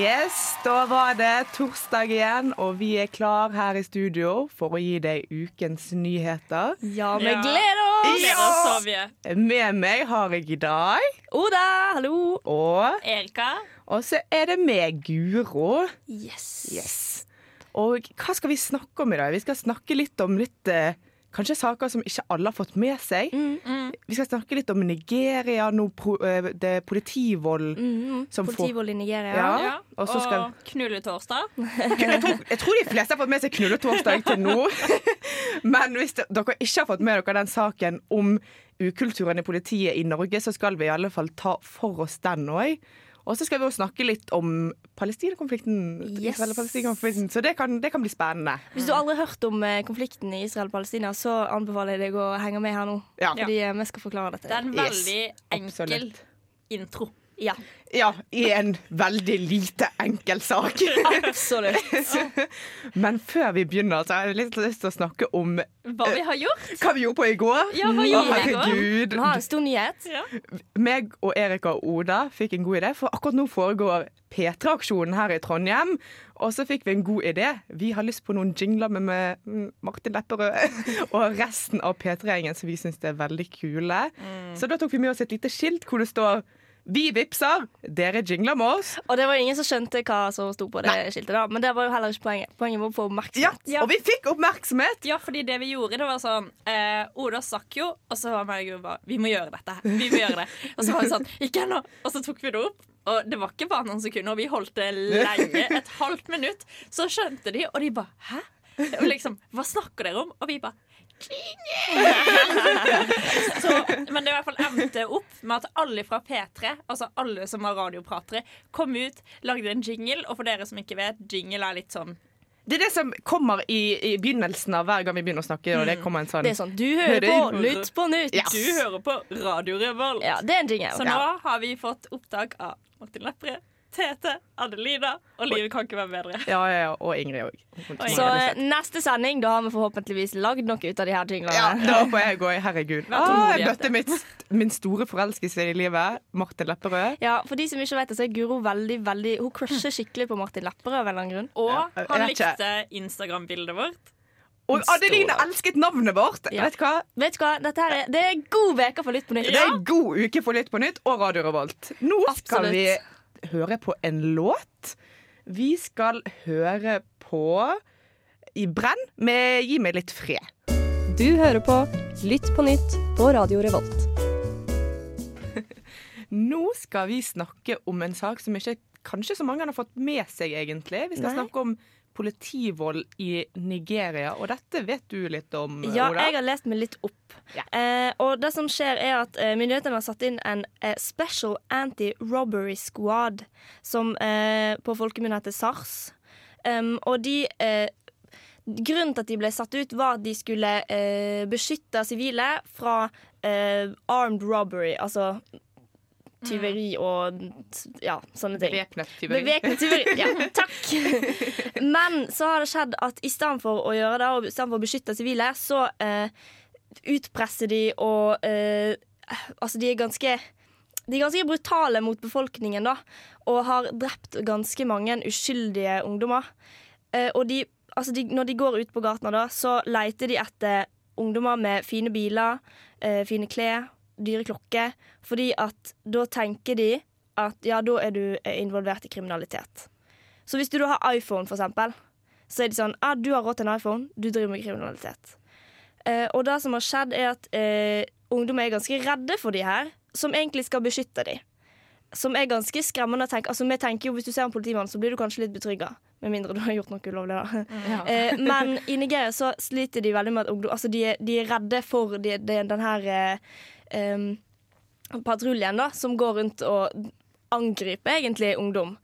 Yes, da var det torsdag igjen, og vi er klar her i studio for å gi deg ukens nyheter. Ja, vi Ja. gleder oss! Gleder oss. Med meg har jeg i dag, Oda, hallo! og, Erika. og så er det meg, Guro. Yes. Yes. Og hva skal vi snakke om i dag? Vi skal snakke litt om litt eh, Kanskje saker som ikke alle har fått med seg. Mm. Vi skal snakke litt om Nigeria, pro, eh, det er politivold Mm, som får Politivold i Nigeria. Ja. Ja. og så skal- knulletorsdag. Jeg tror, jeg tror de fleste har fått med seg knulletorsdag til nå. Men hvis de- dere ikke har fått med dere den saken om ukulturen i politiet i Norge, så skal vi i alle fall ta for oss den òg. Og så skal vi jo snakke litt om Palestina-konflikten. Yes. Israel-Palestina-konflikten. Så det kan, det kan bli spennende. Hvis du aldri har hørt om eh, konflikten i Israel og Palestina, så anbefaler jeg deg å henge med her nå. Ja. Fordi eh, vi skal forklare dette. Det er en Yes, veldig enkel absolutt. intro. Ja, Ja, i en veldig lite enkel sak. absolutt. Men før vi begynner, så har jeg litt lyst til å snakke om Hva vi har gjort. hva vi gjorde på i går. Ja, hva gjorde vi i går? herregud. Vi har en stor nyhet. Ja. meg og Erika og Oda fikk en god idé, for akkurat nå foregår P3-aksjonen her i Trondheim. Og så fikk vi en god idé. Vi har lyst på noen jingler med, med mm, Martin Lepperød og resten av P3-gjengen som vi syns er veldig kule. Så da tok vi med oss et lite skilt hvor det står vi vipser, dere jingler med oss. Og det var ingen som skjønte hva som sto på det skiltet, da. Men det var jo heller ikke poenget. Poenget var å få oppmerksomhet. Ja. Og vi fikk oppmerksomhet! Ja, fordi det vi gjorde, det var sånn eh, Oda sakk jo, og så var meg og bare Vi må gjøre dette her. Vi må gjøre det. Og så var vi sånn Ikke ennå. Og så tok vi det opp. Og det var ikke bare noen sekunder, og vi holdt det lenge. Et halvt minutt. Så skjønte de, og de bare Hæ? Og liksom, Hva snakker dere om? Og vi bare så, men det i hvert fall endte opp med at alle fra P3, altså alle som var radiopratere, kom ut, lagde en jingle. Og for dere som ikke vet, jingle er litt sånn Det er det som kommer i, i begynnelsen av hver gang vi begynner å snakke. Og det kommer en sånn Det er sånn Du hører på Lytt på nytt. Yes. Du hører på Radio Revolt. Ja, det er en jingle. Så nå har vi fått opptak av Martin Lepperød, Tete, Adelina, og livet kan ikke være bedre. Ja, ja, ja, og Ingrid òg. Så eh, neste sending, da har vi forhåpentligvis lagd noe ut av de her tingene. Ja, da håper jeg òg. Herregud. Ah, jeg møtte mitt, min store forelskelse i livet. Martin Lepperød. Ja, For de som ikke vet det, så er Guro veldig, veldig Hun crusher skikkelig på Martin Lepperød av en eller annen grunn. Og han likte Instagram-bildet vårt. Og Adeline elsket navnet vårt! Ja. Vet du hva? Vet du hva? Dette her er, det er god uke for Lytt på nytt. Det er god uke for Lytt på nytt og Radio Revolt. Nå skal vi høre på en låt. Vi skal høre på I brenn med Gi meg litt fred. Du hører på Lytt på nytt på Radio Revolt. Nå skal vi snakke om en sak som ikke kanskje så mange har fått med seg, egentlig. Vi skal Nei. snakke om politivold i Nigeria, og dette vet du litt om, Ja, Oda? jeg har lest meg litt opp. Ja. Eh, og det som skjer, er at eh, myndighetene har satt inn en eh, Special Anti-Robbery Squad, som eh, på folkemunne heter SARS. Um, og de eh, Grunnen til at de ble satt ut, var at de skulle eh, beskytte sivile fra eh, armed robbery, altså tyveri og ja, sånne ting. Bevæpnet tyveri. Bevæpnet tyveri. Ja, takk. Men så har det skjedd at i stedet for å gjøre det, og i stedet for å beskytte sivile, så eh, utpresser de og eh, Altså, de er ganske de er ganske brutale mot befolkningen, da, og har drept ganske mange uskyldige ungdommer. Eh, og de, altså de, når de går ut på gatene, da, så leter de etter ungdommer med fine biler, eh, fine klær, dyre klokker, fordi at da tenker de at ja, da er du eh, involvert i kriminalitet. Så hvis du da har iPhone, for eksempel, så er de sånn ah, du har råd til en iPhone, du driver med kriminalitet. Eh, og det som har skjedd, er at eh, ungdom er ganske redde for de her, som egentlig skal beskytte de. Som er ganske skremmende å tenke. Altså, vi tenker jo, Hvis du ser en politimann, så blir du kanskje litt betrygga. Med mindre du har gjort noe ulovlig. da. Eh, men i Nigeria så sliter de veldig med at ungdom Altså, de, de er redde for de, de, den her eh, patruljen da, som går rundt og angriper egentlig ungdom.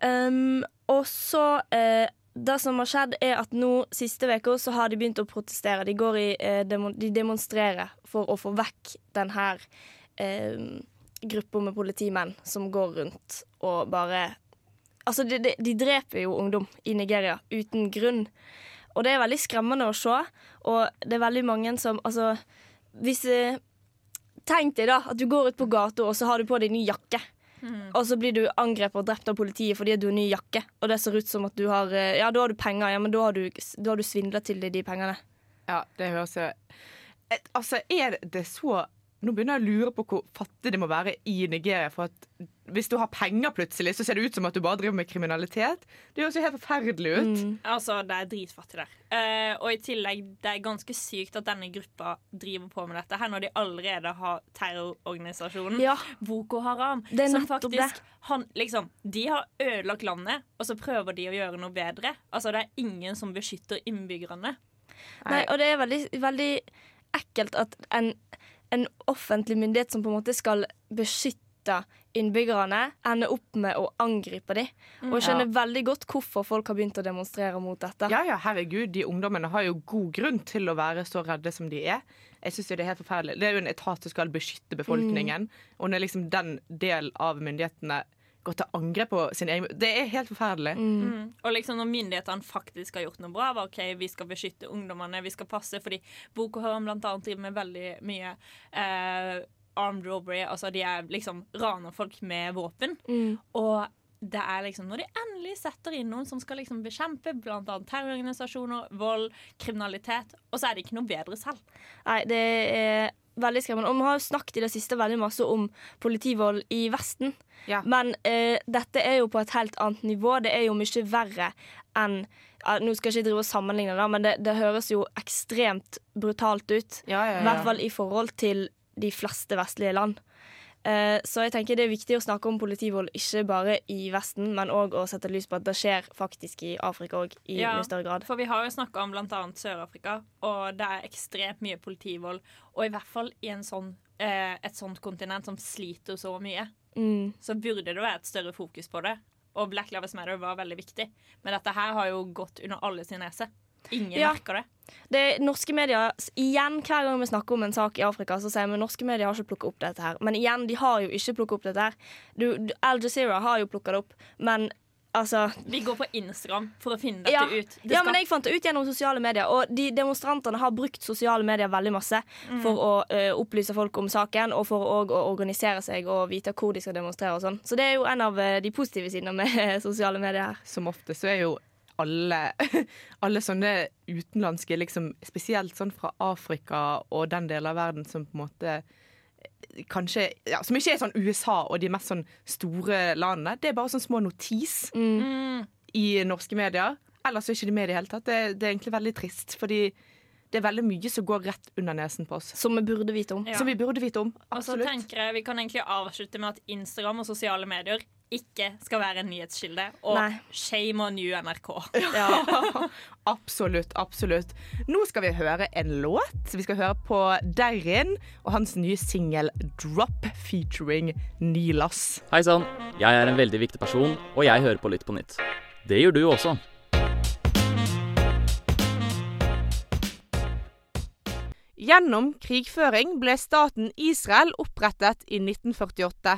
Um, og så eh, det som har skjedd, er at nå siste uka så har de begynt å protestere. De, går i, eh, demon de demonstrerer for å få vekk den her eh, gruppa med politimenn som går rundt og bare Altså, de, de, de dreper jo ungdom i Nigeria uten grunn. Og det er veldig skremmende å se. Og det er veldig mange som Altså, hvis eh, Tenk deg da at du går ut på gata, og så har du på deg ny jakke. Og så blir du angrepet og drept av politiet fordi du har ny jakke. Og det ser ut som at du har eh, Ja, da har du penger, ja, men da har du, da har du svindla til deg de pengene. Ja, det høres jo Altså, er det så Nå begynner jeg å lure på hvor fattig det må være i Nigeria. For at hvis du har penger plutselig, så ser det ut som at du bare driver med kriminalitet. Det høres jo helt forferdelig ut. Altså, det er dritfattig der. Uh, og i tillegg, det er ganske sykt at denne gruppa driver på med dette her når de allerede har terrororganisasjonen Ja. Boko Haram. Det er som faktisk han, liksom, De har ødelagt landet, og så prøver de å gjøre noe bedre. Altså, det er ingen som beskytter innbyggerne. Nei, og det er veldig, veldig ekkelt at en, en offentlig myndighet som på en måte skal beskytte innbyggerne, ender opp med å angripe dem. Og jeg skjønner veldig godt hvorfor folk har begynt å demonstrere mot dette. Ja, ja, herregud, de ungdommene har jo god grunn til å være så redde som de er. Jeg synes jo Det er helt forferdelig. Det er jo en etat som skal beskytte befolkningen, og når liksom den del av myndighetene går til angrep på sin egen Det er helt forferdelig. Mm. Og liksom når myndighetene faktisk har gjort noe bra, var OK, vi skal beskytte ungdommene, vi skal passe, fordi Boko Haram blant annet driver med veldig mye eh, armed robbery, altså de er liksom raner folk med våpen. Mm. Og det er liksom når de endelig setter inn noen som skal liksom bekjempe annet terrororganisasjoner, vold, kriminalitet, og så er de ikke noe bedre selv. Nei, det er veldig skremmende. Og vi har jo snakket i det siste veldig masse om politivold i Vesten. Ja. Men eh, dette er jo på et helt annet nivå. Det er jo mye verre enn Nå skal jeg ikke drive og sammenligne, da, men det, det høres jo ekstremt brutalt ut. Ja, ja, I hvert fall i forhold til de fleste vestlige land. Eh, så jeg tenker det er viktig å snakke om politivold ikke bare i Vesten, men òg å sette lys på at det skjer faktisk i Afrika òg, i Ja, mye større grad. For vi har jo snakka om bl.a. Sør-Afrika, og det er ekstremt mye politivold. Og i hvert fall i en sånn, eh, et sånt kontinent som sliter så mye, Mm. så burde det være et større fokus på det. Og Black Lives Matter var veldig viktig. Men dette her har jo gått under alle sin nese. Ingen Ja. merker det. Det er norske medier, igjen Hver gang vi snakker om en sak i Afrika, så sier vi norske medier har ikke plukket opp dette her. Men igjen, de har jo ikke plukket opp dette her. Du, du, Al Jazeera har jo plukket det opp, men altså Vi går på Instagram for å finne dette ja, ut. Det ja, skal- men jeg fant det ut gjennom sosiale medier. Og de demonstrantene har brukt sosiale medier veldig masse Mm. for å ø, opplyse folk om saken, og for å, å organisere seg og vite hvor de skal demonstrere og sånn. Så det er jo en av eh, de positive sidene med sosiale medier her. Som ofte så er jo alle, alle sånne utenlandske, liksom, spesielt sånn fra Afrika og den delen av verden som på en måte eh, Kanskje, ja, Som ikke er sånn USA og de mest sånn store landene. Det er bare sånne små notis Mm. i norske medier. Ellers er ikke de med i det hele tatt. Det, det er egentlig veldig trist, fordi det er veldig mye som går rett under nesen på oss. Som vi burde vite om. Ja. Som vi burde vite om. absolutt. Og så tenker jeg Vi kan egentlig avslutte med at Instagram og sosiale medier ikke skal være en nyhetskilde. Og Nei. shame on you, NRK. absolutt, absolutt. Nå skal vi høre en låt. Vi skal høre på Derrin og hans nye singel 'Drop' featuring Nilas. Hei sann, jeg er en veldig viktig person, og jeg hører på Lytt på nytt. Det gjør du også. Gjennom krigføring ble staten Israel opprettet i 1948.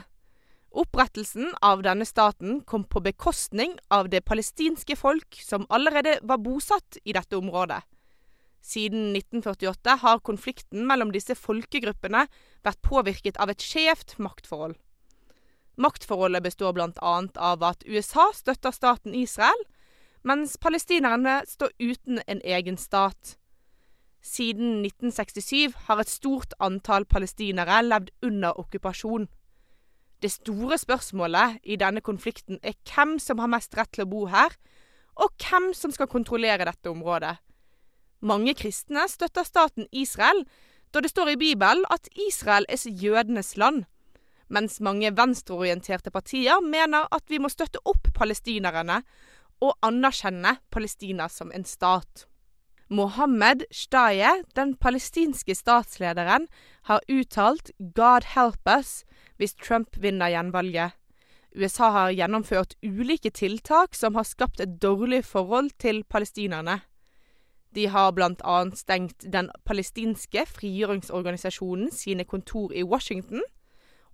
Opprettelsen av denne staten kom på bekostning av det palestinske folk som allerede var bosatt i dette området. Siden 1948 har konflikten mellom disse folkegruppene vært påvirket av et skjevt maktforhold. Maktforholdet består bl.a. av at USA støtter staten Israel, mens palestinerne står uten en egen stat. Siden 1967 har et stort antall palestinere levd under okkupasjon. Det store spørsmålet i denne konflikten er hvem som har mest rett til å bo her, og hvem som skal kontrollere dette området. Mange kristne støtter staten Israel, da det står i Bibelen at Israel er jødenes land, mens mange venstreorienterte partier mener at vi må støtte opp palestinerne og anerkjenne Palestina som en stat. Mohammed Shtaye, den palestinske statslederen, har uttalt 'God help us' hvis Trump vinner gjenvalget. USA har gjennomført ulike tiltak som har skapt et dårlig forhold til palestinerne. De har annet stengt den palestinske frigjøringsorganisasjonen sine kontor i Washington.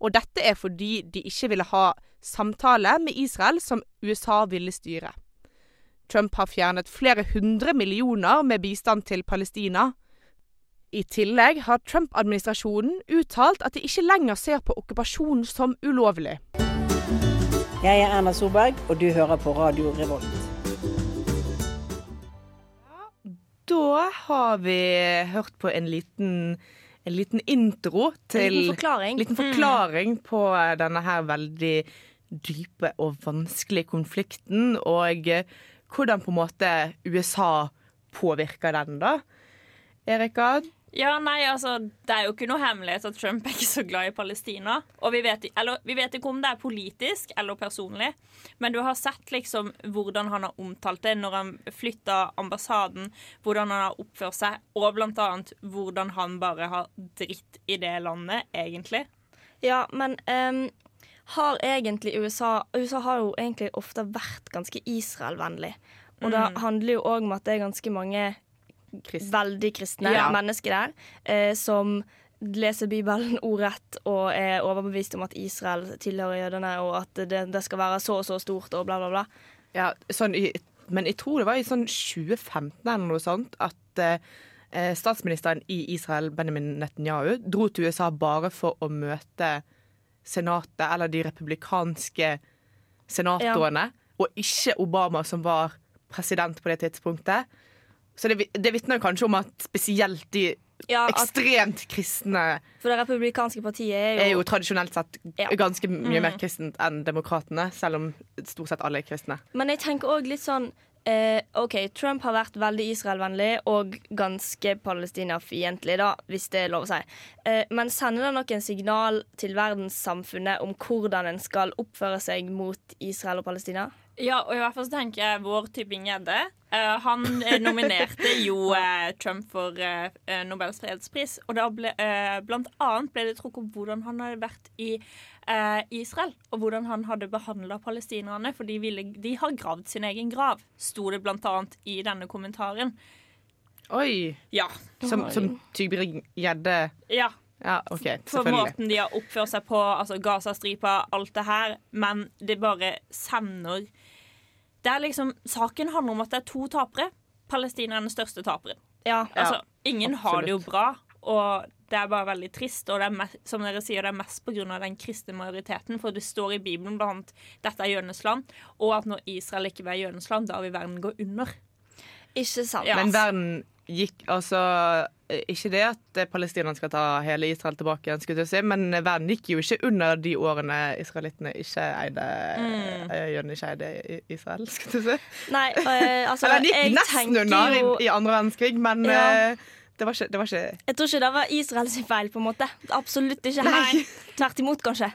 Og dette er fordi de ikke ville ha samtale med Israel som USA ville styre. Trump har fjernet flere hundre millioner med bistand til Palestina. I tillegg har Trump-administrasjonen uttalt at de ikke lenger ser på okkupasjonen som ulovlig. Jeg er Erna Solberg, og du hører på Radio Revolt. Da har vi hørt på en liten, en liten intro til liten forklaring. liten forklaring på denne her veldig dype og vanskelige konflikten, og hvordan på en måte USA påvirker den, da. Erika? Ja, nei, altså, Det er jo ikke noe hemmelighet at Trump er ikke så glad i Palestina. Og vi vet, eller, vi vet ikke om det er politisk eller personlig, men du har sett liksom hvordan han har omtalt det når han flytta ambassaden, hvordan han har oppført seg, og annet hvordan han bare har dritt i det landet, egentlig. Ja, men ehm, har egentlig USA USA har jo egentlig ofte vært ganske Israel-vennlig. Og det Mm. handler jo òg om at det er ganske mange veldig kristne Ja. mennesker der eh, som leser Bibelen ordrett og er overbevist om at Israel tilhører jødene, og at det, det skal være så og så stort og bla, bla, bla. Ja, sånn men jeg tror det var i sånn 2015 eller noe sånt at eh, statsministeren i Israel, Benjamin Netanyahu, dro til USA bare for å møte senatet, eller de republikanske senatorene, og ikke Obama, som var president på det tidspunktet. Så det, det vitner kanskje om at spesielt de Ja, at, ekstremt kristne for det republikanske partiet er jo, er jo tradisjonelt sett Ja. ganske mye Mm. mer kristent enn demokratene, selv om stort sett alle er kristne. Men jeg tenker òg litt sånn eh, OK, Trump har vært veldig Israel-vennlig og ganske Palestina-fiendtlig, da, hvis det er lov å si. Eh, men sender det noen signal til verdenssamfunnet om hvordan en skal oppføre seg mot Israel og Palestina? Ja, og i hvert fall så tenker jeg vår Tybing-Gjedde. eh, han eh, nominerte jo eh, Trump for eh, Nobels fredspris. Og da ble blant annet ble det trukket opp hvordan han har vært i eh, Israel. Og hvordan han hadde behandla palestinerne, for de, ville, de har gravd sin egen grav. Sto det blant annet i denne kommentaren. Oi! Ja. Som, som Tybring-Gjedde ja. Ja, OK. For Selvfølgelig. måten de har oppført seg på, altså Gazastripa, alt det her. Men det bare sender Det er liksom Saken handler om at det er to tapere. Palestina er den største taperen. Ja. Altså, ingen har det jo bra, og det er bare veldig trist. Og det er mest, som dere sier, det er mest pga. den kristne majoriteten. For det står i Bibelen blant dette er jødenes land, og at når Israel ikke er jødenes land, da vil verden gå under. Ikke sant? Ja. Men verden gikk altså Ikke det at eh, palestinerne skal ta hele Israel tilbake, igjen, skulle jeg si, men verden gikk jo ikke under de årene israelittene ikke eide Mm. eh, Jødene ikke eide Israel, skulle jeg si. Nei, øh, altså Eller den gikk nesten under jo i, i andre verdenskrig, men Ja. Det, var ikke, det var ikke Jeg tror ikke det var Israels feil, på en måte. Absolutt ikke. Nei. Tvert imot, kanskje.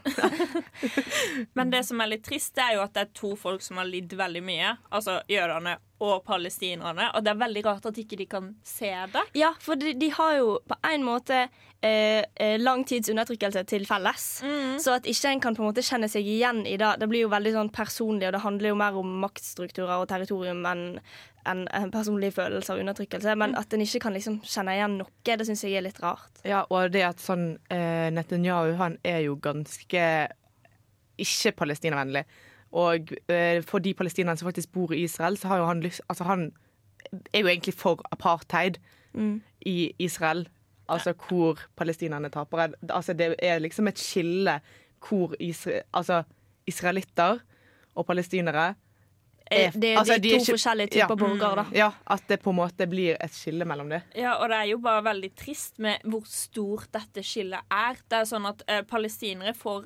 Men det som er litt trist, det er jo at det er to folk som har lidd veldig mye. Altså jødene og palestinerne. Og det er veldig rart at ikke de kan se det. Ja, for de, de har jo på en måte eh, eh, lang tids undertrykkelse til felles. Så at ikke en kan på en måte kjenne seg igjen i det. Det blir jo veldig sånn personlig, og det handler jo mer om maktstrukturer og territorium enn en, en personlig følelse av undertrykkelse. Men at en ikke kan liksom kjenne igjen noe, det syns jeg er litt rart. Ja, og det at sånn eh, Netanyahu, han er jo ganske ikke palestinavennlig. Og eh, for de palestinerne som faktisk bor i Israel, så har jo han lyst Altså, han er jo egentlig for apartheid Mm. i Israel. Altså hvor palestinerne taper. Altså, det er liksom et skille hvor isra altså, israelitter og palestinere er, det er altså, de er to forskjellige typer ja, borgere, da. Ja, at det på en måte blir et skille mellom dem. Ja, og det er jo bare veldig trist med hvor stort dette skillet er. Det er sånn at eh, palestinere får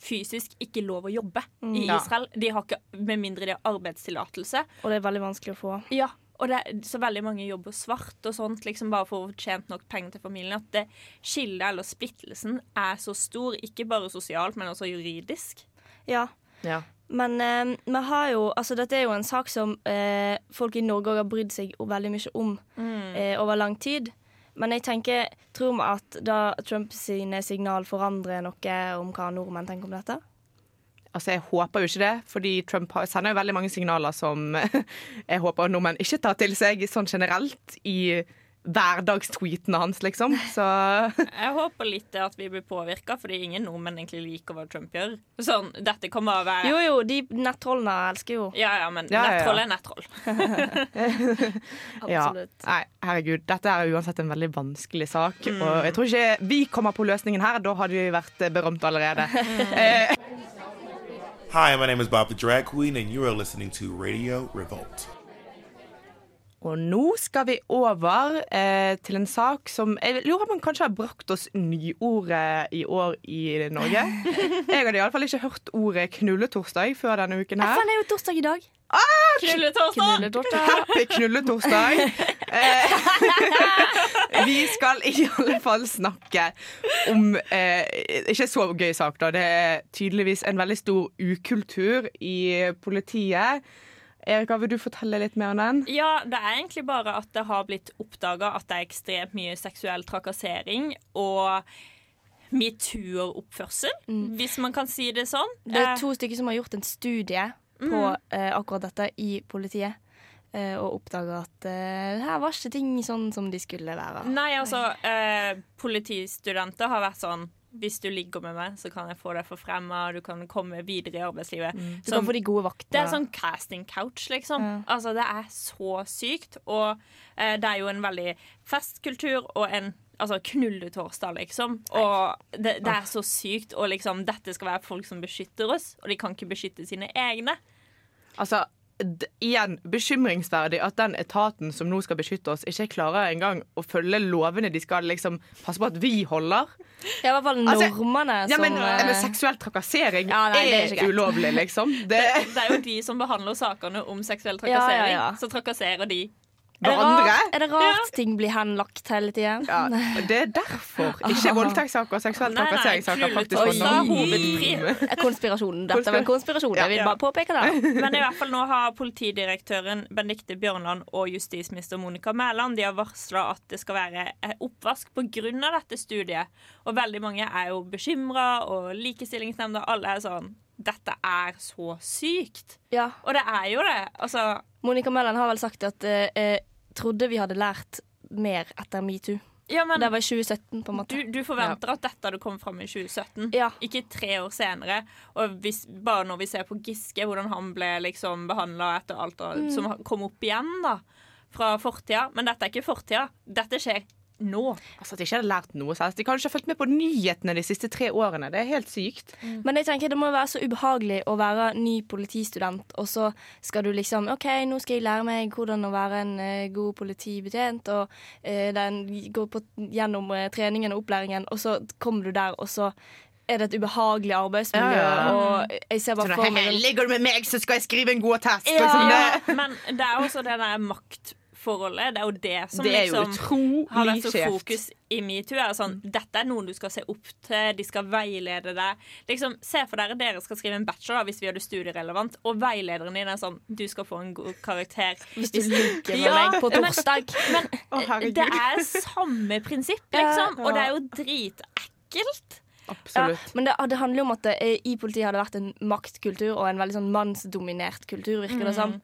fysisk ikke lov å jobbe i Israel. De har ikke, Med mindre de har arbeidstillatelse. Og det er veldig vanskelig å få. Ja, og det er så veldig mange jobber svart og sånt, liksom bare for å få tjent nok penger til familien. At det skillet eller splittelsen er så stor, ikke bare sosialt, men også juridisk. Ja. Ja. Men eh, vi har jo Altså, dette er jo en sak som eh, folk i Norge har brydd seg veldig mye om eh, over lang tid. Men jeg tenker, tror vi at da Trump sine signal forandrer noe om hva nordmenn tenker om dette? Altså, Jeg håper jo ikke det, fordi Trump sender jo veldig mange signaler som jeg håper nordmenn ikke tar til seg sånn generelt i hverdagstweetene hans, liksom. Så Jeg håper litt at vi blir påvirka, fordi ingen nordmenn egentlig liker hva Trump gjør. Sånn, dette kommer å være Jo, jo, de nettrollene elsker jo. Ja, ja, men Ja, ja, ja. nettroll er nettroll. ja. Absolutt. Nei, herregud. Dette er uansett en veldig vanskelig sak. Og jeg tror ikke vi kommer på løsningen her. Da hadde vi vært eh, berømt allerede. Eh, Hi, my name is Bob the Drag Queen, and you are listening to Radio Revolt. Og nå skal vi over eh, til en sak som jeg lurer på om kanskje har brakt oss nyordet i år i Norge. Jeg hadde iallfall ikke hørt ordet knulletorsdag før denne uken her. Det er jo torsdag i dag. Knulletorsdag! Knulletorsdag. Happy knulletorsdag. Eh, vi skal i alle fall snakke om eh, Ikke så gøy sak, da. Det er tydeligvis en veldig stor ukultur i politiet. Erika, vil du fortelle litt mer om den? Ja, det er egentlig bare at det har blitt oppdaga at det er ekstremt mye seksuell trakassering og metoo-oppførsel, hvis man kan si det sånn. Det er Eh, to stykker som har gjort en studie på Mm. eh, akkurat dette i politiet. eh, og oppdaga at eh, her var ikke ting sånn som de skulle være. Nei, altså, eh, politistudenter har vært sånn hvis du ligger med meg, så kan jeg få deg forfremma, du kan komme videre i arbeidslivet. Du Som- kan få de gode vaktene. Det er sånn casting couch, liksom. Altså, det er så sykt. Og eh, det er jo en veldig festkultur og en Altså knulletorsdag, liksom. Og det, det er så sykt. Og liksom, dette skal være folk som beskytter oss, og de kan ikke beskytte sine egne. Altså, igjen bekymringsverdig at den etaten som nå skal beskytte oss, ikke klarer engang å følge lovene de skal liksom passe på at vi holder. Ja, i hvert fall Altså, normene Ja, men, som men eh, seksuell trakassering Ja, nei, er er, ulovlig, liksom. Det, Det, det er jo de som behandler sakene om seksuell Ja, ja, trakassering. ja. Så trakasserer de. Er, det rart, er det rart ting blir henlagt hele tida? ja, det er derfor ikke voldtektssaker og seksuell trakasseringssaker faktisk noe. hovedpri. Konspirasjonen. Dette var en konspirasjon. Jeg vil bare påpeke det. Men i hvert fall nå har politidirektøren Benedicte Bjørnland og justisminister Monica Mæland De har varsla at det skal være eh, oppvask pga. dette studiet. Og veldig mange er jo bekymra, og Likestillingsnemnda alle er sånn Dette er så sykt. Ja. Og det er jo det. Altså, Monica Mæland har vel sagt at eh, eh, trodde vi hadde lært mer etter metoo. ja, men Det var i 2017, på en måte. du, du forventer at dette hadde kommet fram i 2017, Ja. ikke tre år senere. Og hvis, bare når vi ser på Giske, hvordan han ble liksom behandla etter alt Mm. som kom opp igjen da fra fortida. Men dette er ikke fortida. Dette skjer nå. Altså At de ikke hadde lært noe selv. De kan ikke ha fulgt med på nyhetene de siste tre årene. Det er helt sykt. Men jeg tenker det må være så ubehagelig å være ny politistudent, og så skal du liksom OK, nå skal jeg lære meg hvordan å være en uh, god politibetjent, og uh, den, går på, gjennom uh, treningen og opplæringen, og så kommer du der, og så er det et ubehagelig arbeidsmiljø, Ja, ja. og jeg ser bare for meg Ligger du med meg, så skal jeg skrive en god attest! Ja. Liksom, Ja, men det er også det der maktforholdet. Det er jo det som det jo liksom har vært så fokus i metoo. Er sånn, dette er noen du skal se opp til, de skal veilede deg. Liksom, se for dere dere skal skrive en bachelor da, hvis vi gjør det studierelevant, og veilederen din er sånn Du skal få en god karakter. Hvis du ligger med meg på torsdag. Men, men det er samme prinsipp, liksom. Og det er jo dritekkelt. Absolutt. Ja, men det, det handler jo om at det eh, i politiet har det vært en maktkultur og en veldig sånn mannsdominert kultur, virker det som.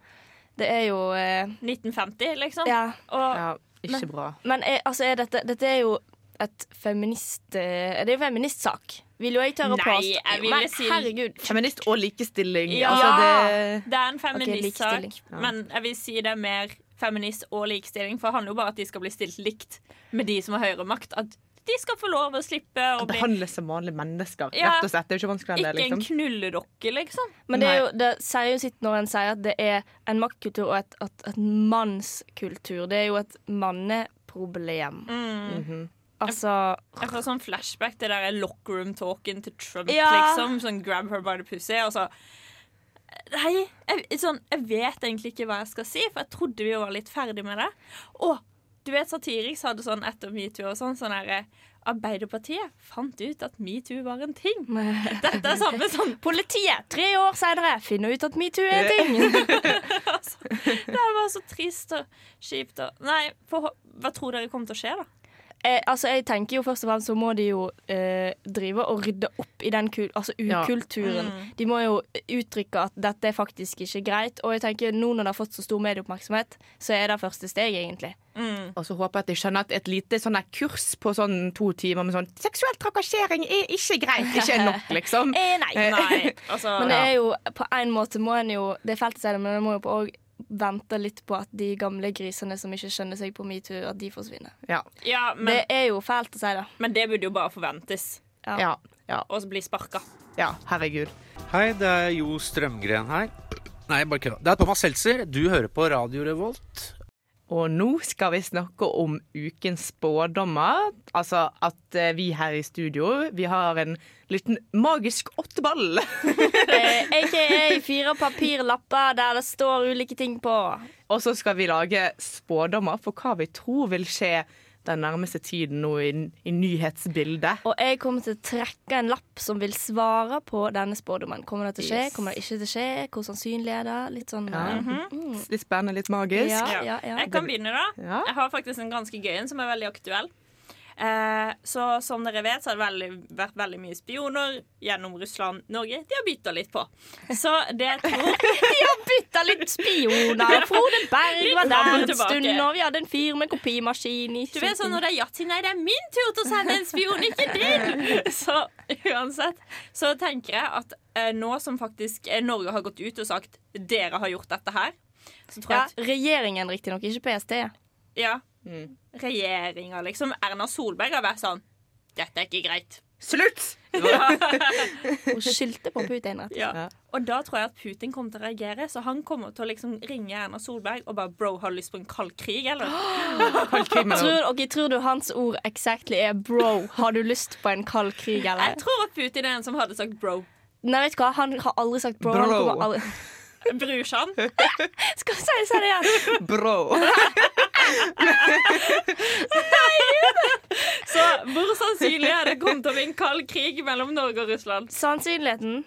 Det er jo eh, 1950, liksom. Ja. Og Ja, ikke bra. Men er, altså, er dette, dette er jo et feminist... eh, Det er jo en feministsak. Vil jo jeg tørre å Nei, påstå. Men si- herregud. Feminist og likestilling. Ja. Altså, det, Det er en feministsak, okay, Ja. men jeg vil si det er mer feminist og likestilling. For det handler jo bare om at de skal bli stilt likt med de som har høyere makt. At de skal få lov å slippe å bli behandles som vanlige mennesker. Ja. Rett og slett. Det er jo ikke vanskeligere enn det. Ikke en Liksom. knulledokke, liksom. Men det, er jo, det sier jo sitt når en sier at det er en maktkultur og et, et, et mannskultur. Det er jo et manneproblem. Mm. Altså Jeg får sånn flashback til det der lockroom-talken til Trump, Ja. liksom. Sånn grab her by the pussy. Og så Nei, jeg, sånn, jeg vet egentlig ikke hva jeg skal si, for jeg trodde vi var litt ferdig med det. Og du vet Satiriks hadde sånn etter metoo og sånn sånn der, Arbeiderpartiet fant ut at metoo var en ting. Dette er samme sånn Politiet, tre år senere, finner ut at metoo er en ting. Det er bare så trist og kjipt og Nei, for, hva tror dere kommer til å skje, da? Eh, altså, jeg tenker jo først og fremst så må de jo eh, drive og rydde opp i den kul altså Ja. ukulturen. Mm. De må jo uttrykke at dette er faktisk ikke greit. Og jeg tenker nå når det har fått så stor medieoppmerksomhet, så er det første steg, egentlig. Mm. Og så håper jeg at de skjønner at et lite sånn der kurs på sånn to timer med sånn Seksuell trakassering er ikke greit, ikke er nok, liksom. Eh, nei. Nei, altså Men det er jo på en måte må en jo Det er feltet selv, men en må jo på òg vente litt på at de gamle grisene som ikke skjønner seg på metoo, at de forsvinner. Ja. Ja, men, det er jo fælt å si det. men det burde jo bare forventes. Ja. Ja. ja. Og så bli sparka. ja herregud. Hei, det er Jo Strømgren her. Nei, bare kødda. Det er Thomas Seltzer. Du hører på Radio Revolt. Og nå skal vi snakke om ukens spådommer. Altså at eh, vi her i studio, vi har en liten magisk åtteball. Eh, AKA fire papirlapper der det står ulike ting på. Og så skal vi lage spådommer for hva vi tror vil skje den nærmeste tiden nå i, i nyhetsbildet. Og jeg kommer til å trekke en lapp som vil svare på denne spådommen. Kommer det til å skje? Yes. Kommer det ikke til å skje? Hvor sannsynlig er det? Litt sånn Ja. mm -hmm. Litt spennende, litt magisk. Ja, Ja. Jeg kan begynne, da. Ja. Jeg har faktisk en ganske gøy en som er veldig aktuell. Eh, så som dere vet, så har det veldig, vært veldig mye spioner gjennom Russland, Norge. De har bytta litt på. Så det tror De har bytta litt spioner. Frode Berg var der en stund, og vi hadde en fyr med kopimaskin i Du vet sånn når det er yatzy, nei, det er min tur til å sende en spion, ikke din! Så uansett så tenker jeg at eh, nå som faktisk eh, Norge har gått ut og sagt dere har gjort dette her, så tror ja, jeg at Regjeringen, riktignok, ikke PST. Ja, regjeringa, liksom Erna Solberg har vært sånn Dette er ikke greit. Slutt! Hun skyldte på Putin. rett og slett. Ja. Og da tror jeg at Putin kommer til å reagere, så han kommer til å liksom ringe Erna Solberg og bare Bro, har du lyst på en kald krig, eller? Tror, ok, tror du hans ord exactly er 'bro'? Har du lyst på en kald krig, eller? Jeg tror at Putin er en som hadde sagt bro. Nei, vet du hva? Han har aldri sagt 'bro'. Han Bro. Brorsan. Skal vi si det sånn igjen? Bro. Så hvor sannsynlig er det kommet til å bli en kald krig mellom Norge og Russland? Sannsynligheten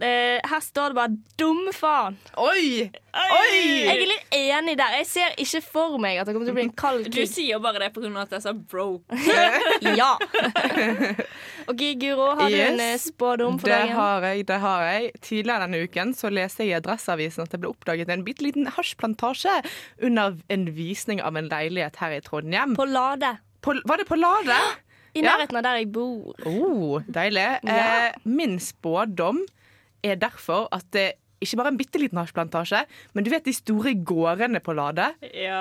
Her står det bare 'dum faen'. Oi! Oi! Jeg er litt enig der. Jeg ser ikke for meg at det kommer til å bli en kald Du krig. sier bare det pga. at jeg sa bro. Ja. OK, Guro, har du en eh, spådom for Det dagen? har jeg. det har jeg. Tidligere denne uken så leste jeg i Adresseavisen at det ble oppdaget en bitte liten hasjplantasje under en visning av en leilighet her i Trondheim. På Lade. På, var det på Lade? I Ja. nærheten av der jeg bor. Oh, deilig. Ja. Eh, min spådom er derfor at det ikke bare en bitte liten hasjplantasje, men du vet de store gårdene på Lade? Ja.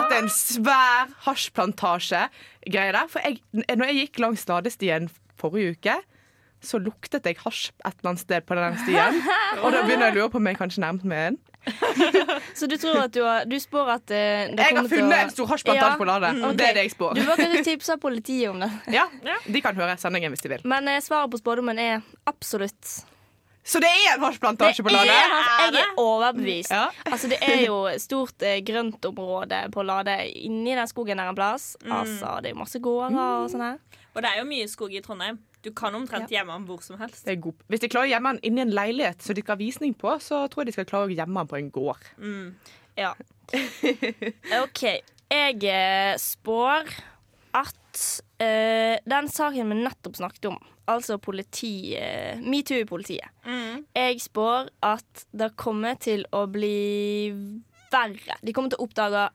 At det er en svær hasjplantasje-greie der. For jeg, når jeg gikk langs Ladestien forrige uke, så luktet jeg hasj et eller annet sted på den stien. Og da begynner jeg å lure på om jeg kanskje nærmet meg en. Så du tror at du har Du spår at det Jeg har funnet å- en stor hasjplantasje Ja. på Lade. Okay. Det er det jeg spår. Du bør kanskje tipse politiet om det. Ja, De kan høre sendingen hvis de vil. Men eh, svaret på spådommen er absolutt. Så det er en hasjplantasje på Lade? jeg er overbevist. Ja. Altså, det er jo stort eh, grøntområde på Lade inni den skogen der en plass. Mm. Altså, det er jo masse gårder og sånn her. Og det er jo mye skog i Trondheim. Du kan omtrent gjemme den hvor som helst. Det er god. Hvis de klarer å gjemme den inni en leilighet som de skal ha visning på, så tror jeg de skal klare å gjemme den på en gård. Mm. Ja. OK. Jeg eh, spår at uh, den saken vi nettopp snakket om, altså politi, eh, metoo i politiet Mm. Jeg spår at det kommer til å bli verre. De kommer til å oppdage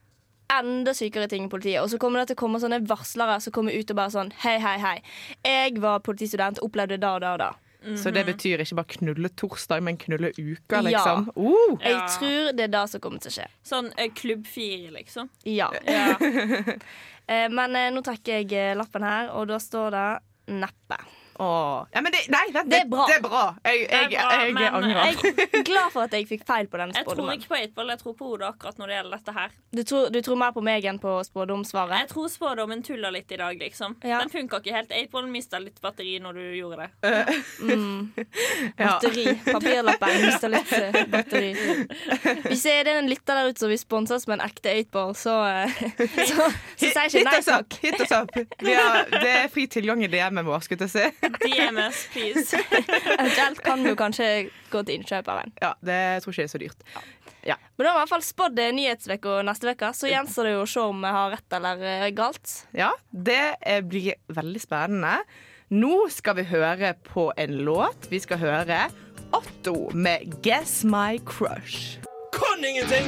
enda sykere ting i politiet. Og så kommer det til å komme sånne varslere som kommer ut og bare sånn Hei, hei, hei. Jeg var politistudent, opplevde da og da og da. Så det betyr ikke bare knulle torsdag, men knulle uka, Ja. liksom. Uh. Jeg tror det er det som kommer til å skje. Sånn eh, klubb fire, liksom. Ja. Ja. Eh, Men eh, nå trekker jeg lappen her, og da står det neppe. Åh. Ja, men det, nei, det, Det er bra. Det er bra. Jeg, jeg, Det er bra, jeg, angrer. Jeg er glad for at jeg fikk feil på den spådommen. Jeg tror ikke på 8-ball, jeg tror på hodet akkurat når det gjelder dette her. Du tror, du tror mer på meg enn på Jeg tror spådommen tuller litt i dag, liksom. Ja. Den funka ikke helt. 8-ball mista litt batteri når du gjorde det. Mm. Ja. Batteri. Papirlappen mista litt eh, batteri. Hvis det er en lytter der ute som vil sponse oss med en ekte 8-ball, så, eh, så, så sier jeg ikke nei takk. Hit oss opp. Vi har, det er fri tilgang i DM-en vår, skulle jeg si. DMS, please. Eventuelt kan du kanskje gå til innkjøp av en. Ja, det tror ikke det er så dyrt. Ja. Men da har vi i hvert fall spådd nyhetsuka neste uke, så gjenstår det jo å se om vi har rett eller eh, galt. Ja, det eh, blir veldig spennende. Nå skal vi høre på en låt. Vi skal høre Otto med 'Guess My Crush'. Kan ingenting,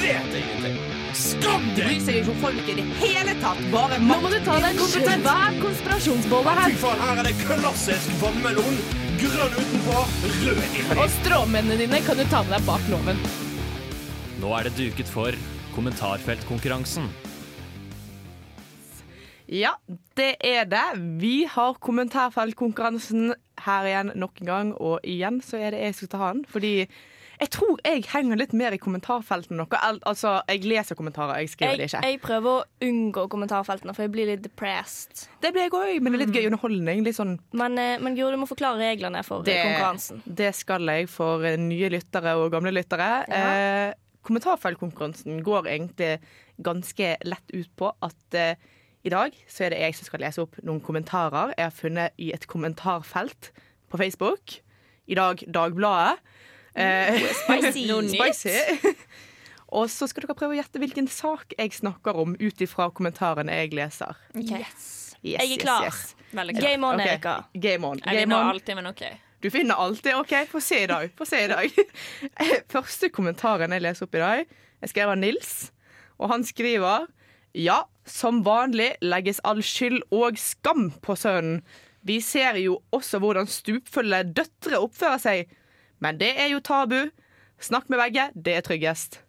vet ingenting. Skam deg! Bryr seg ikke om folk i det hele tatt. Bare Nå må du ta deg en svær konspirasjonsbolle Fy her. faen, her er det klassisk vannmelon. Grønn utenpå, rød inni. Og stråmennene dine kan du ta med deg bak loven. Nå er det duket for kommentarfeltkonkurransen. Ja, det er det. Vi har kommentarfeltkonkurransen her igjen nok en gang, og igjen så er det jeg som ta den. Fordi jeg tror jeg henger litt mer i kommentarfeltene enn dere. Altså, jeg leser kommentarer, jeg skriver Jeg, det ikke. jeg prøver å unngå kommentarfeltene, for jeg blir litt depressed. Det blir jeg òg, men det er litt gøy underholdning. Litt sånn Men, eh, men Guro, du må forklare reglene for det, konkurransen. det skal jeg for eh, nye lyttere og gamle lyttere. Eh, kommentarfeltkonkurransen går egentlig ganske lett ut på at eh, i dag så er det jeg som skal lese opp noen kommentarer jeg har funnet i et kommentarfelt på Facebook. I dag Dagbladet. Eh, spicy. Spicy. Og så skal dere prøve å gjette hvilken sak jeg snakker om ut ifra kommentarene jeg leser. Yes. Yes, Jeg er klar. yes. Veldig klar. Game on, Erika. Erika. Game on. Jeg vinner on. alltid, men OK. Du finner alltid OK, få se i dag. Få se i dag. Første kommentaren jeg leser opp i dag, er skrevet av Nils. Og han skriver Ja, som vanlig legges all skyld og skam på sønnen. Vi ser jo også hvordan stupfulle døtre oppfører seg. Men det er jo tabu. Snakk med begge, det er tryggest.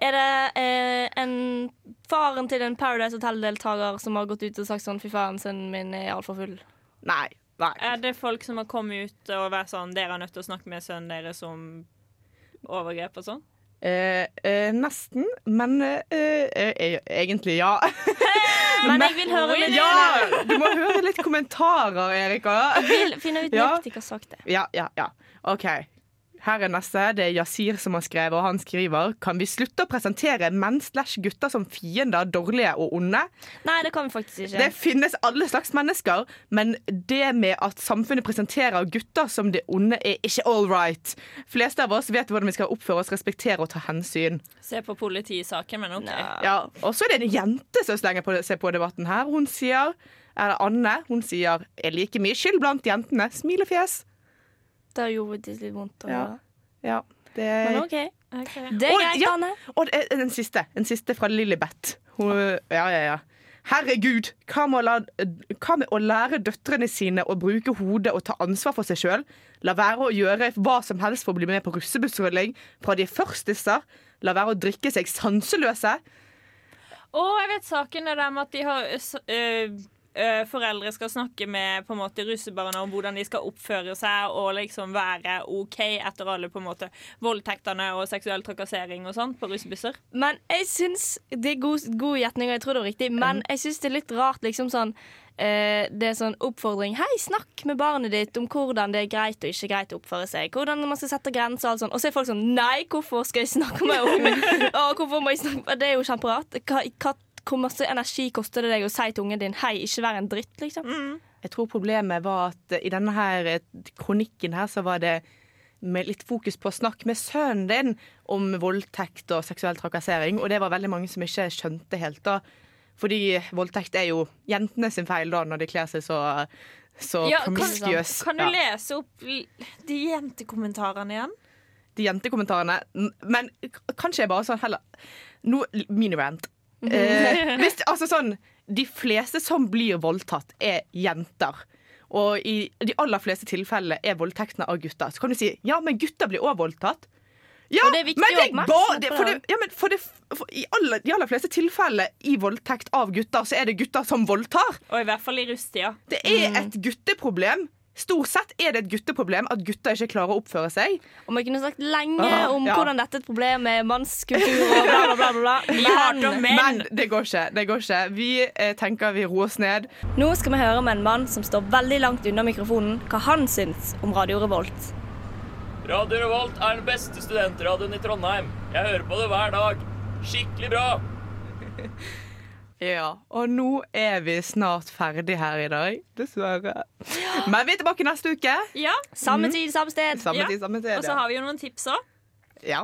Er det eh, en faren til en Paradise Hotel-deltaker som har gått ut og sagt sånn fy faen, sønnen min er altfor full? Nei. nei. Er det folk som har kommet ut og vært sånn Dere er nødt til å snakke med sønnen deres om overgrep og sånn? Eh, eh, nesten, men eh, eh, eh, egentlig ja. Men jeg vil høre litt Ja! Du må høre litt kommentarer, Erika. Jeg vil finne ut Ja. nøyaktig hva sak det er. Ja, ja, ja. OK. Her er neste. Det er Yasir som har skrevet, og han skriver Kan vi slutte å presentere menn slash gutter som fiender, dårlige og onde? Nei, det kan vi faktisk ikke. Det finnes alle slags mennesker, men det med at samfunnet presenterer gutter som det onde, er ikke all right. Fleste av oss vet hvordan vi skal oppføre oss, respektere og ta hensyn. Se på politisaken, men OK. Ja, Og så er det en jente som slenger på, seg på debatten her. Hun sier er det Anne. Hun sier 'er like mye skyld blant jentene'. Smilefjes. Det gjorde det litt vondt Ja. Ja, det Men OK. Det er Og- greit, ja, Anne. Og den siste. En siste fra Lillybeth. Hun, ja, ja, ja. Herregud, hva med, å la, hva med å lære døtrene sine å bruke hodet og ta ansvar for seg sjøl? La være å gjøre hva som helst for å bli med på russebussrulling fra de første førstiser. La være å drikke seg sanseløse. Å, jeg vet saken er der med at de har ø, ø, Foreldre skal snakke med på en måte russebarna om hvordan de skal oppføre seg og liksom være OK etter alle på en måte voldtektene og seksuell trakassering og sånn på russebusser. Men jeg syns Det er god, god gjetning, og jeg tror det var riktig, men jeg syns det er litt rart, liksom sånn eh, Det er sånn oppfordring. Hei, snakk med barnet ditt om hvordan det er greit og ikke greit å oppføre seg. Hvordan man skal sette grenser og alt sånt. Og så er folk sånn Nei, hvorfor skal jeg snakke med ungen? Hvorfor må jeg snakke Det er jo kjemperart. Hva, hva, hvor masse energi koster det deg å si til ungen din Hei, ikke vær en dritt, liksom? Jeg tror problemet var at i denne her eh, kronikken her så var det med litt fokus på å snakke med sønnen din om voldtekt og seksuell trakassering, og det var veldig mange som ikke skjønte helt da. Fordi voldtekt er jo jentene sin feil da, når de kler seg så, så Ja, kan, kan du lese opp de jentekommentarene igjen? De jentekommentarene. Men kanskje jeg bare sånn heller no, Minirant. Eh, hvis, altså sånn De fleste som blir voldtatt, er jenter. Og i de aller fleste tilfellene er voldtektene av gutter. Så kan du si ja, men gutter blir også voldtatt. Ja, Og det er viktig men det bare, det, for det. det, ja, men for det, for I alle, de aller fleste tilfeller i voldtekt av gutter, så er det gutter som voldtar. Og i hvert fall i rusttida. Det er et gutteproblem. Stort sett er det et gutteproblem at gutter ikke klarer å oppføre seg. Og vi kunne sagt lenge Ah, om ja. hvordan dette er et problem med mannskultur og bla, bla, bla. bla, Men, men. Men det går ikke. det går ikke Vi eh, tenker vi roer oss ned. Nå skal vi høre med en mann som står veldig langt unna mikrofonen, hva han syns om Radio Revolt. Radio Revolt er den beste studentradioen i Trondheim. Jeg hører på det hver dag. Skikkelig bra. Ja, Og nå er vi snart ferdig her i dag. Dessverre. Men vi er tilbake neste uke. Ja. Samme Mhm. tid, samme sted. Samme Ja. tid, samme sted. Og så Ja. har vi jo noen tips òg.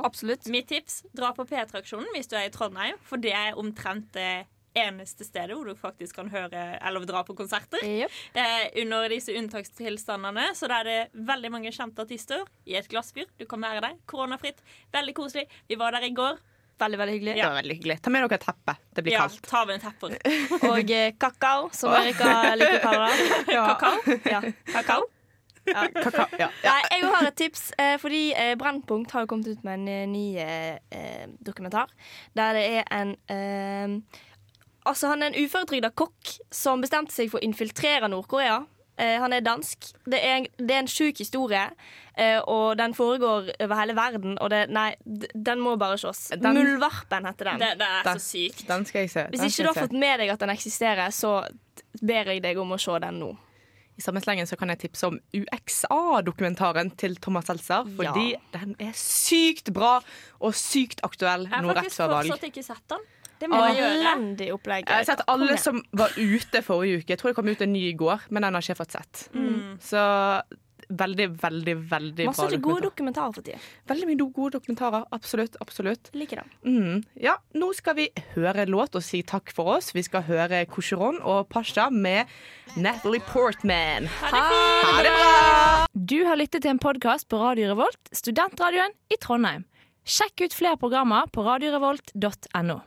Absolutt. Mitt tips, dra på P3-aksjonen hvis du er i Trondheim, for det er omtrent det eneste stedet hvor du faktisk kan høre eller dra på konserter. Eh, under disse unntakstilstandene. Så da er det veldig mange kjente artister i et glassbyr, Du kan være der. Koronafritt. Veldig koselig. Vi var der i går. Veldig, veldig hyggelig. Det var veldig hyggelig. Ta med dere et teppe. Det blir Ja, kaldt. ta med en tepper. Og eh, kakao, som Erika liker å kalle det. Ja. Kakao. Ja. kakao. Ja. Kakao. Ja. Nei, jeg har et tips, eh, fordi eh, Brennpunkt har jo kommet ut med en eh, ny eh, eh, dokumentar. Der det er en eh, Altså, han er en uføretrygda kokk som bestemte seg for å infiltrere Nord-Korea. Eh, han er dansk. Det er, en- det er en sjuk historie, eh, og den foregår over hele verden. Og det, nei, den må bare ses. Den- Muldvarpen heter den. Det, det er Den- så sykt. Den skal jeg se. Hvis ikke du har fått med deg at den eksisterer, så ber jeg deg om å se den nå. I samme slengen så kan jeg tipse om UXA-dokumentaren til Thomas Seltzer. Fordi Ja. den er sykt bra og sykt aktuell Jeg har nå rett faktisk før valg. fortsatt ikke sett den. Det må gjøre. Elendig opplegg. Jeg har sett alle som var ute forrige uke. Jeg tror det kom ut en ny i går, men den har ikke jeg fått sett. Mm. Så veldig, veldig, veldig Masse bra gode dokumentarer for tida. Veldig mye gode dokumentarer. Absolutt. absolutt. Liker det. Mm. Ja, nå skal vi høre låt og si takk for oss. Vi skal høre Kosheron og Pasha med Natalie Portman. Ha det bra! Du har lyttet til en podkast på Radio Revolt, studentradioen i Trondheim. Sjekk ut flere programmer på radiorevolt.no.